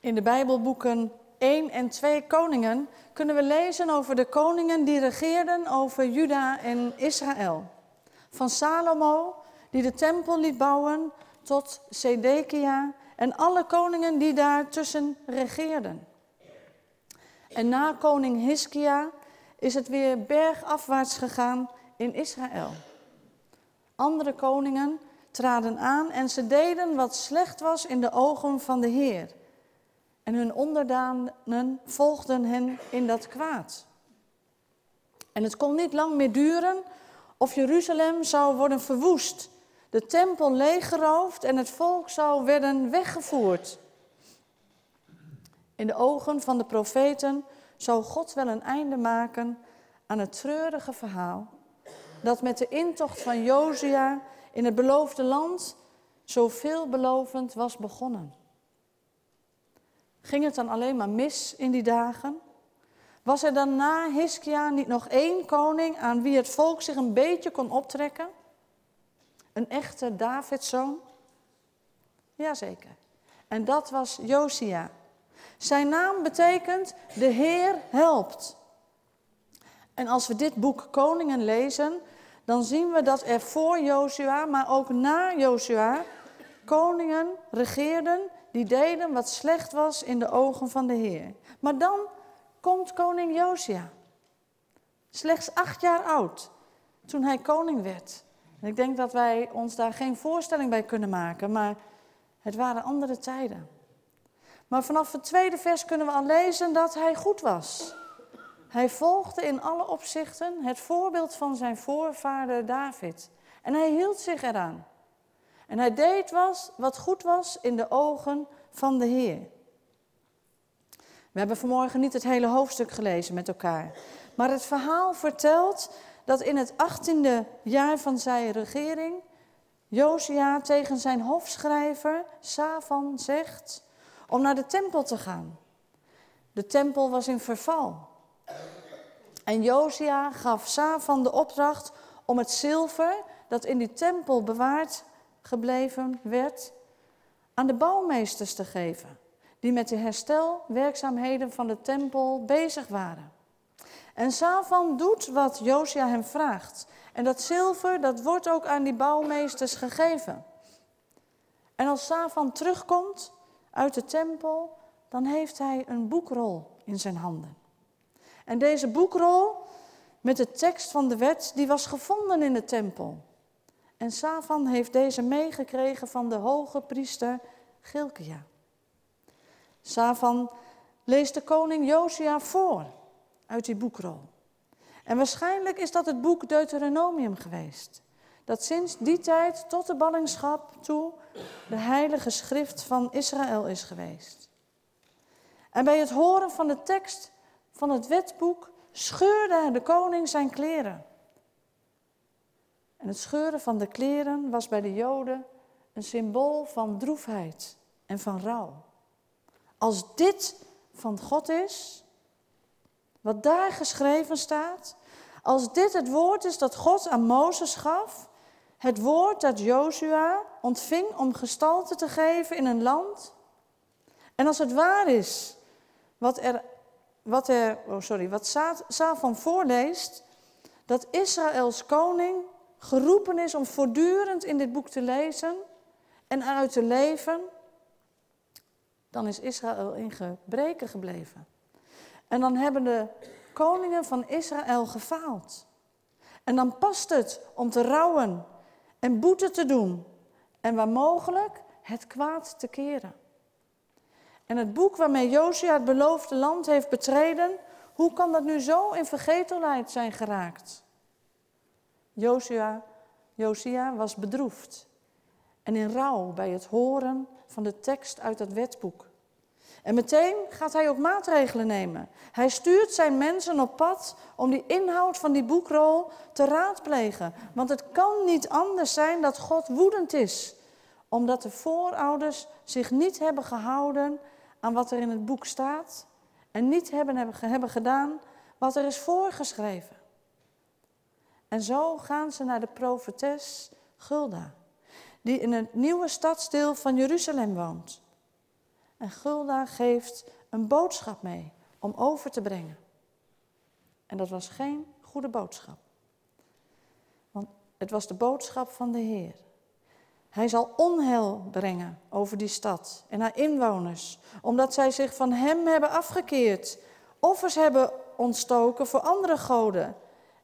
In de Bijbelboeken 1 en 2 Koningen kunnen we lezen over de koningen die regeerden over Juda en Israël. Van Salomo, die de tempel liet bouwen, tot Sedekia en alle koningen die daartussen regeerden. En na koning Hiskia is het weer bergafwaarts gegaan in Israël. Andere koningen traden aan en ze deden wat slecht was in de ogen van de Heer. En hun onderdanen volgden hen in dat kwaad. En het kon niet lang meer duren of Jeruzalem zou worden verwoest, de tempel leeggeroofd en het volk zou werden weggevoerd. In de ogen van de profeten zou God wel een einde maken aan het treurige verhaal dat met de intocht van Josia in het beloofde land zo veelbelovend was begonnen. Ging het dan alleen maar mis in die dagen? Was er dan na Hiskia niet nog één koning aan wie het volk zich een beetje kon optrekken? Een echte Davidszoon? Jazeker. En dat was Josia. Zijn naam betekent de Heer helpt. En als we dit boek Koningen lezen, dan zien we dat er voor Jozua, maar ook na Jozua, koningen regeerden die deden wat slecht was in de ogen van de Heer. Maar dan komt koning Josia. Slechts acht jaar oud toen hij koning werd. En ik denk dat wij ons daar geen voorstelling bij kunnen maken, maar het waren andere tijden. Maar vanaf het tweede vers kunnen we al lezen dat hij goed was. Hij volgde in alle opzichten het voorbeeld van zijn voorvader David. En hij hield zich eraan. En hij deed was, wat goed was in de ogen van de Heer. We hebben vanmorgen niet het hele hoofdstuk gelezen met elkaar. Maar het verhaal vertelt dat in het achttiende jaar van zijn regering Josia tegen zijn hofschrijver Savan zegt om naar de tempel te gaan. De tempel was in verval. En Josia gaf Savan de opdracht om het zilver dat in die tempel bewaard gebleven werd, aan de bouwmeesters te geven, die met de herstelwerkzaamheden van de tempel bezig waren. En Savan doet wat Josia hem vraagt. En dat zilver, dat wordt ook aan die bouwmeesters gegeven. En als Savan terugkomt uit de tempel, dan heeft hij een boekrol in zijn handen. En deze boekrol met de tekst van de wet, die was gevonden in de tempel. En Savan heeft deze meegekregen van de hoge priester Gilkia. Savan leest de koning Josia voor uit die boekrol. En waarschijnlijk is dat het boek Deuteronomium geweest. Dat sinds die tijd tot de ballingschap toe de heilige schrift van Israël is geweest. En bij het horen van de tekst van het wetboek scheurde de koning zijn kleren. En het scheuren van de kleren was bij de Joden een symbool van droefheid en van rouw. Als dit van God is, wat daar geschreven staat, als dit het woord is dat God aan Mozes gaf, het woord dat Jozua ontving om gestalte te geven in een land, en als het waar is wat er wat, er, oh sorry, wat Safan voorleest, dat Israëls koning geroepen is om voortdurend in dit boek te lezen en uit te leven, dan is Israël in gebreken gebleven. En dan hebben de koningen van Israël gefaald. En dan past het om te rouwen en boete te doen en waar mogelijk het kwaad te keren. En het boek waarmee Josia het beloofde land heeft betreden, hoe kan dat nu zo in vergetelheid zijn geraakt? Josia, Josia was bedroefd en in rouw bij het horen van de tekst uit dat wetboek. En meteen gaat hij ook maatregelen nemen. Hij stuurt zijn mensen op pad om die inhoud van die boekrol te raadplegen. Want het kan niet anders zijn dat God woedend is, omdat de voorouders zich niet hebben gehouden aan wat er in het boek staat en niet hebben, hebben gedaan wat er is voorgeschreven. En zo gaan ze naar de profetes Gulda, die in het nieuwe stadsdeel van Jeruzalem woont. En Gulda geeft een boodschap mee om over te brengen. En dat was geen goede boodschap. Want het was de boodschap van de Heer. Hij zal onheil brengen over die stad en haar inwoners, omdat zij zich van Hem hebben afgekeerd, offers hebben ontstoken voor andere goden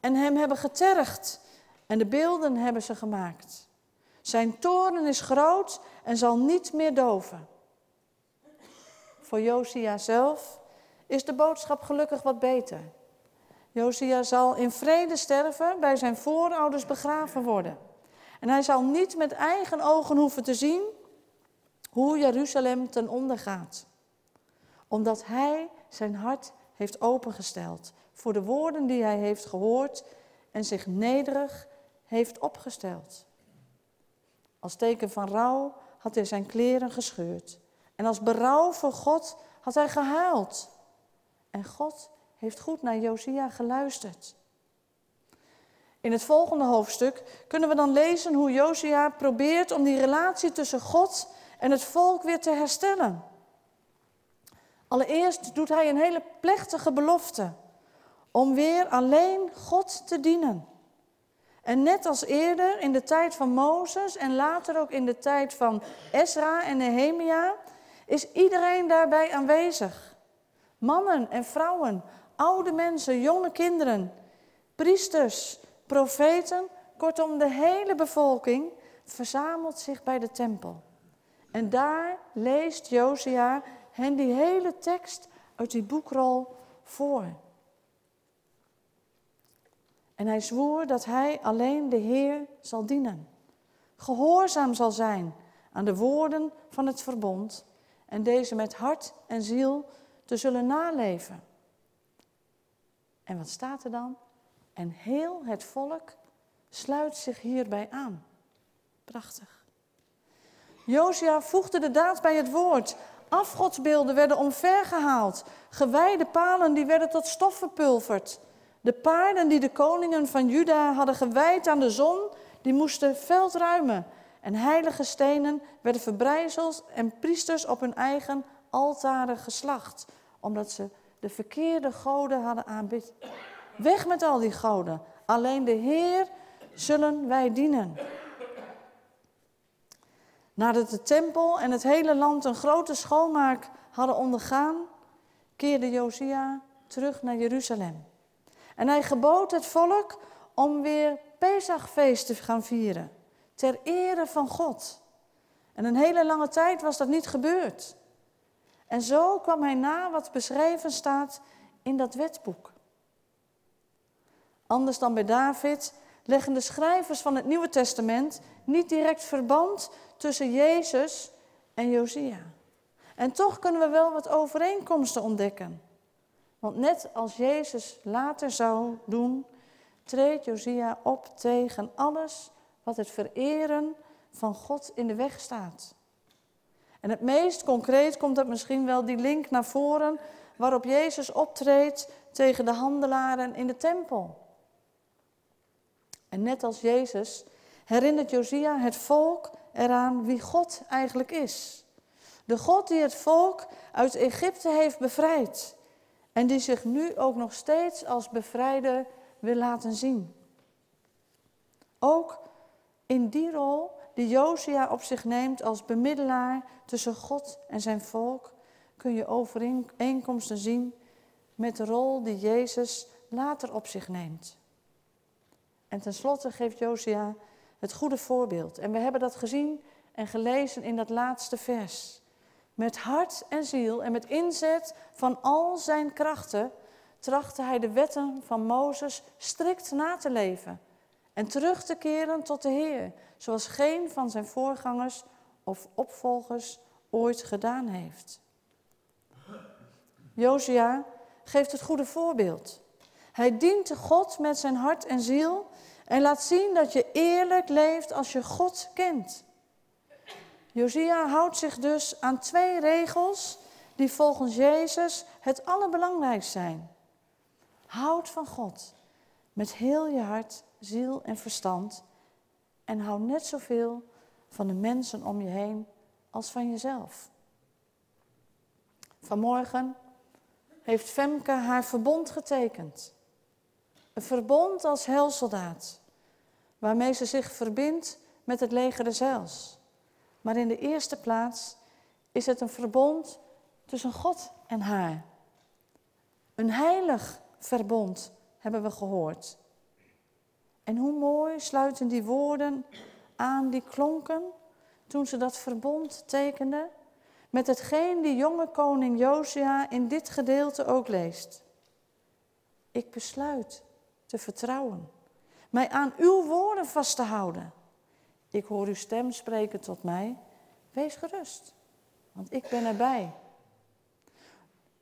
en Hem hebben getergd en de beelden hebben ze gemaakt. Zijn toren is groot en zal niet meer doven. Voor Josia zelf is de boodschap gelukkig wat beter. Josia zal in vrede sterven, bij zijn voorouders begraven worden. En hij zal niet met eigen ogen hoeven te zien hoe Jeruzalem ten onder gaat. Omdat hij zijn hart heeft opengesteld voor de woorden die hij heeft gehoord en zich nederig heeft opgesteld. Als teken van rouw had hij zijn kleren gescheurd. En als berouw voor God had hij gehuild. En God heeft goed naar Josia geluisterd. In het volgende hoofdstuk kunnen we dan lezen hoe Josia probeert om die relatie tussen God en het volk weer te herstellen. Allereerst doet hij een hele plechtige belofte om weer alleen God te dienen. En net als eerder in de tijd van Mozes en later ook in de tijd van Ezra en Nehemia is iedereen daarbij aanwezig. Mannen en vrouwen, oude mensen, jonge kinderen, priesters, profeten, kortom de hele bevolking verzamelt zich bij de tempel. En daar leest Josia hen die hele tekst uit die boekrol voor. En hij zwoer dat hij alleen de Heer zal dienen, gehoorzaam zal zijn aan de woorden van het verbond en deze met hart en ziel te zullen naleven. En wat staat er dan? En heel het volk sluit zich hierbij aan. Prachtig. Josia voegde de daad bij het woord. Afgodsbeelden werden omvergehaald. Gewijde palen die werden tot stof verpulverd. De paarden die de koningen van Juda hadden gewijd aan de zon, die moesten veld ruimen. En heilige stenen werden verbrijzeld en priesters op hun eigen altaren geslacht, omdat ze de verkeerde goden hadden aanbid. Weg met al die goden. Alleen de Heer zullen wij dienen. Nadat de tempel en het hele land een grote schoonmaak hadden ondergaan, keerde Josia terug naar Jeruzalem. En hij gebood het volk om weer Pesachfeest te gaan vieren, ter ere van God. En een hele lange tijd was dat niet gebeurd. En zo kwam hij na wat beschreven staat in dat wetboek. Anders dan bij David leggen de schrijvers van het Nieuwe Testament niet direct verband tussen Jezus en Josia. En toch kunnen we wel wat overeenkomsten ontdekken. Want net als Jezus later zou doen, treedt Josia op tegen alles wat het vereren van God in de weg staat. En het meest concreet komt dat misschien wel die link naar voren waarop Jezus optreedt tegen de handelaren in de tempel. En net als Jezus herinnert Josia het volk eraan wie God eigenlijk is. De God die het volk uit Egypte heeft bevrijd en die zich nu ook nog steeds als bevrijder wil laten zien. Ook in die rol die Josia op zich neemt als bemiddelaar tussen God en zijn volk, kun je overeenkomsten zien met de rol die Jezus later op zich neemt. En tenslotte geeft Josia het goede voorbeeld. En we hebben dat gezien en gelezen in dat laatste vers. Met hart en ziel en met inzet van al zijn krachten trachtte hij de wetten van Mozes strikt na te leven en terug te keren tot de Heer, zoals geen van zijn voorgangers of opvolgers ooit gedaan heeft. Josia geeft het goede voorbeeld. Hij dient God met zijn hart en ziel en laat zien dat je eerlijk leeft als je God kent. Josia houdt zich dus aan twee regels die volgens Jezus het allerbelangrijkst zijn. Houd van God met heel je hart, ziel en verstand en hou net zoveel van de mensen om je heen als van jezelf. Vanmorgen heeft Femke haar verbond getekend. Een verbond als helsoldaat, waarmee ze zich verbindt met het leger des heils. Maar in de eerste plaats is het een verbond tussen God en haar. Een heilig verbond hebben we gehoord. En hoe mooi sluiten die woorden aan die klonken toen ze dat verbond tekenden met hetgeen die jonge koning Josia in dit gedeelte ook leest. Ik besluit te vertrouwen, mij aan uw woorden vast te houden. Ik hoor uw stem spreken tot mij. Wees gerust, want ik ben erbij.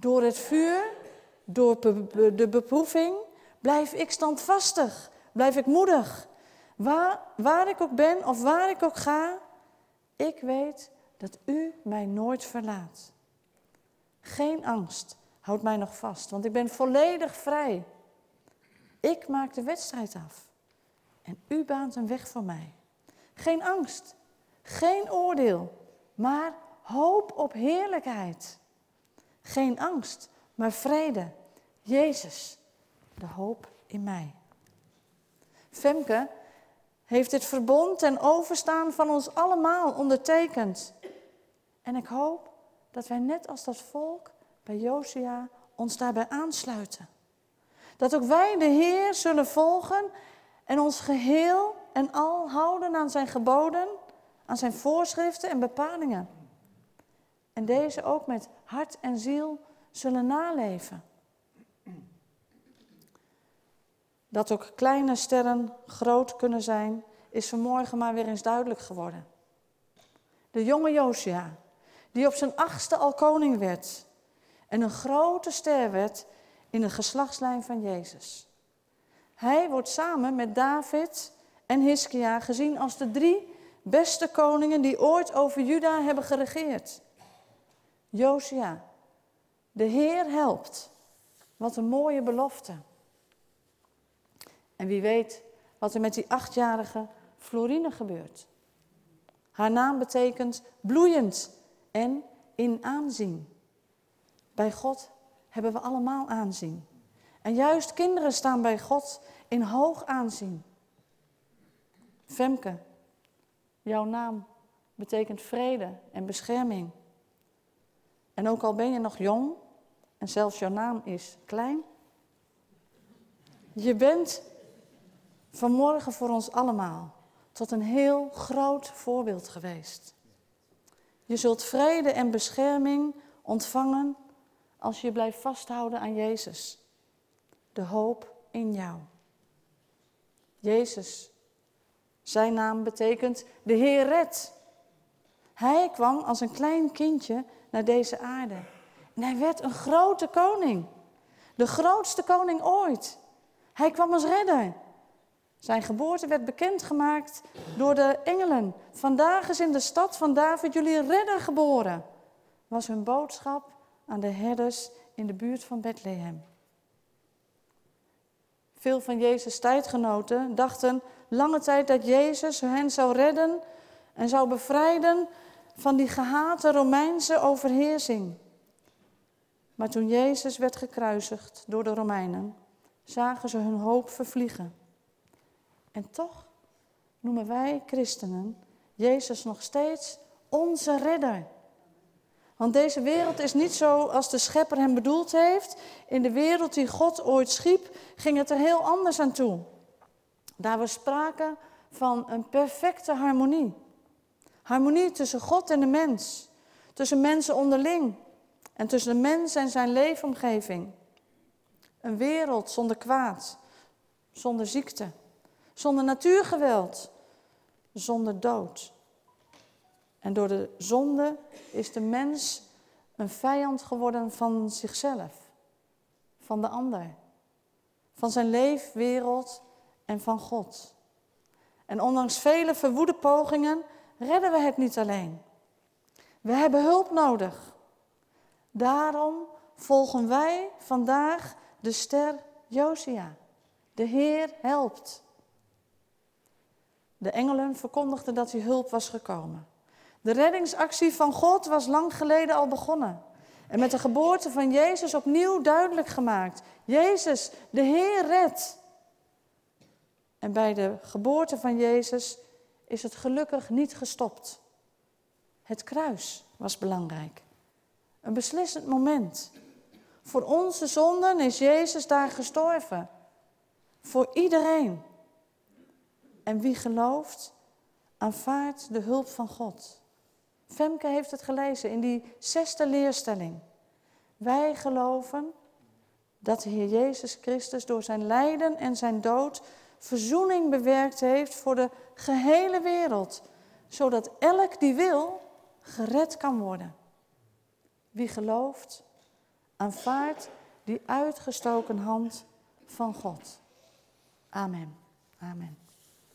Door het vuur, door de beproeving, blijf ik standvastig, blijf ik moedig. Waar, waar ik ook ben of waar ik ook ga, ik weet dat u mij nooit verlaat. Geen angst houdt mij nog vast, want ik ben volledig vrij. Ik maak de wedstrijd af en u baant een weg voor mij. Geen angst, geen oordeel, maar hoop op heerlijkheid. Geen angst, maar vrede. Jezus, de hoop in mij. Femke heeft dit verbond ten overstaan van ons allemaal ondertekend. En ik hoop dat wij net als dat volk bij Josia ons daarbij aansluiten. Dat ook wij de Heer zullen volgen en ons geheel en al houden aan zijn geboden, aan zijn voorschriften en bepalingen. En deze ook met hart en ziel zullen naleven. Dat ook kleine sterren groot kunnen zijn, is vanmorgen maar weer eens duidelijk geworden. De jonge Josia, die op zijn achtste al koning werd en een grote ster werd in de geslachtslijn van Jezus. Hij wordt samen met David en Hiskia gezien als de drie beste koningen die ooit over Juda hebben geregeerd. Josia, de Heer helpt. Wat een mooie belofte. En wie weet wat er met die achtjarige Florine gebeurt. Haar naam betekent bloeiend en in aanzien. Bij God hebben we allemaal aanzien. En juist kinderen staan bij God in hoog aanzien. Femke, jouw naam betekent vrede en bescherming. En ook al ben je nog jong en zelfs jouw naam is klein, je bent vanmorgen voor ons allemaal tot een heel groot voorbeeld geweest. Je zult vrede en bescherming ontvangen als je blijft vasthouden aan Jezus, de hoop in jou. Jezus, zijn naam betekent de Heer redt. Hij kwam als een klein kindje naar deze aarde. En hij werd een grote koning. De grootste koning ooit. Hij kwam als redder. Zijn geboorte werd bekendgemaakt door de engelen. Vandaag is in de stad van David jullie redder geboren. Was hun boodschap aan de herders in de buurt van Bethlehem. Veel van Jezus' tijdgenoten dachten lange tijd dat Jezus hen zou redden en zou bevrijden van die gehate Romeinse overheersing. Maar toen Jezus werd gekruisigd door de Romeinen, zagen ze hun hoop vervliegen. En toch noemen wij christenen Jezus nog steeds onze redder. Want deze wereld is niet zo als de schepper hem bedoeld heeft. In de wereld die God ooit schiep, ging het er heel anders aan toe. Daar was sprake van een perfecte harmonie. Harmonie tussen God en de mens. Tussen mensen onderling. En tussen de mens en zijn leefomgeving. Een wereld zonder kwaad, zonder ziekte, zonder natuurgeweld, zonder dood. En door de zonde is de mens een vijand geworden van zichzelf, van de ander, van zijn leefwereld en van God. En ondanks vele verwoede pogingen redden we het niet alleen. We hebben hulp nodig. Daarom volgen wij vandaag de ster Josia. De Heer helpt. De engelen verkondigden dat hij hulp was gekomen. De reddingsactie van God was lang geleden al begonnen. En met de geboorte van Jezus opnieuw duidelijk gemaakt. Jezus, de Heer redt. En bij de geboorte van Jezus is het gelukkig niet gestopt. Het kruis was belangrijk. Een beslissend moment. Voor onze zonden is Jezus daar gestorven. Voor iedereen. En wie gelooft, aanvaardt de hulp van God. Femke heeft het gelezen in die zesde leerstelling. Wij geloven dat de Heer Jezus Christus door zijn lijden en zijn dood verzoening bewerkt heeft voor de gehele wereld, zodat elk die wil gered kan worden. Wie gelooft, aanvaardt die uitgestoken hand van God. Amen. Amen.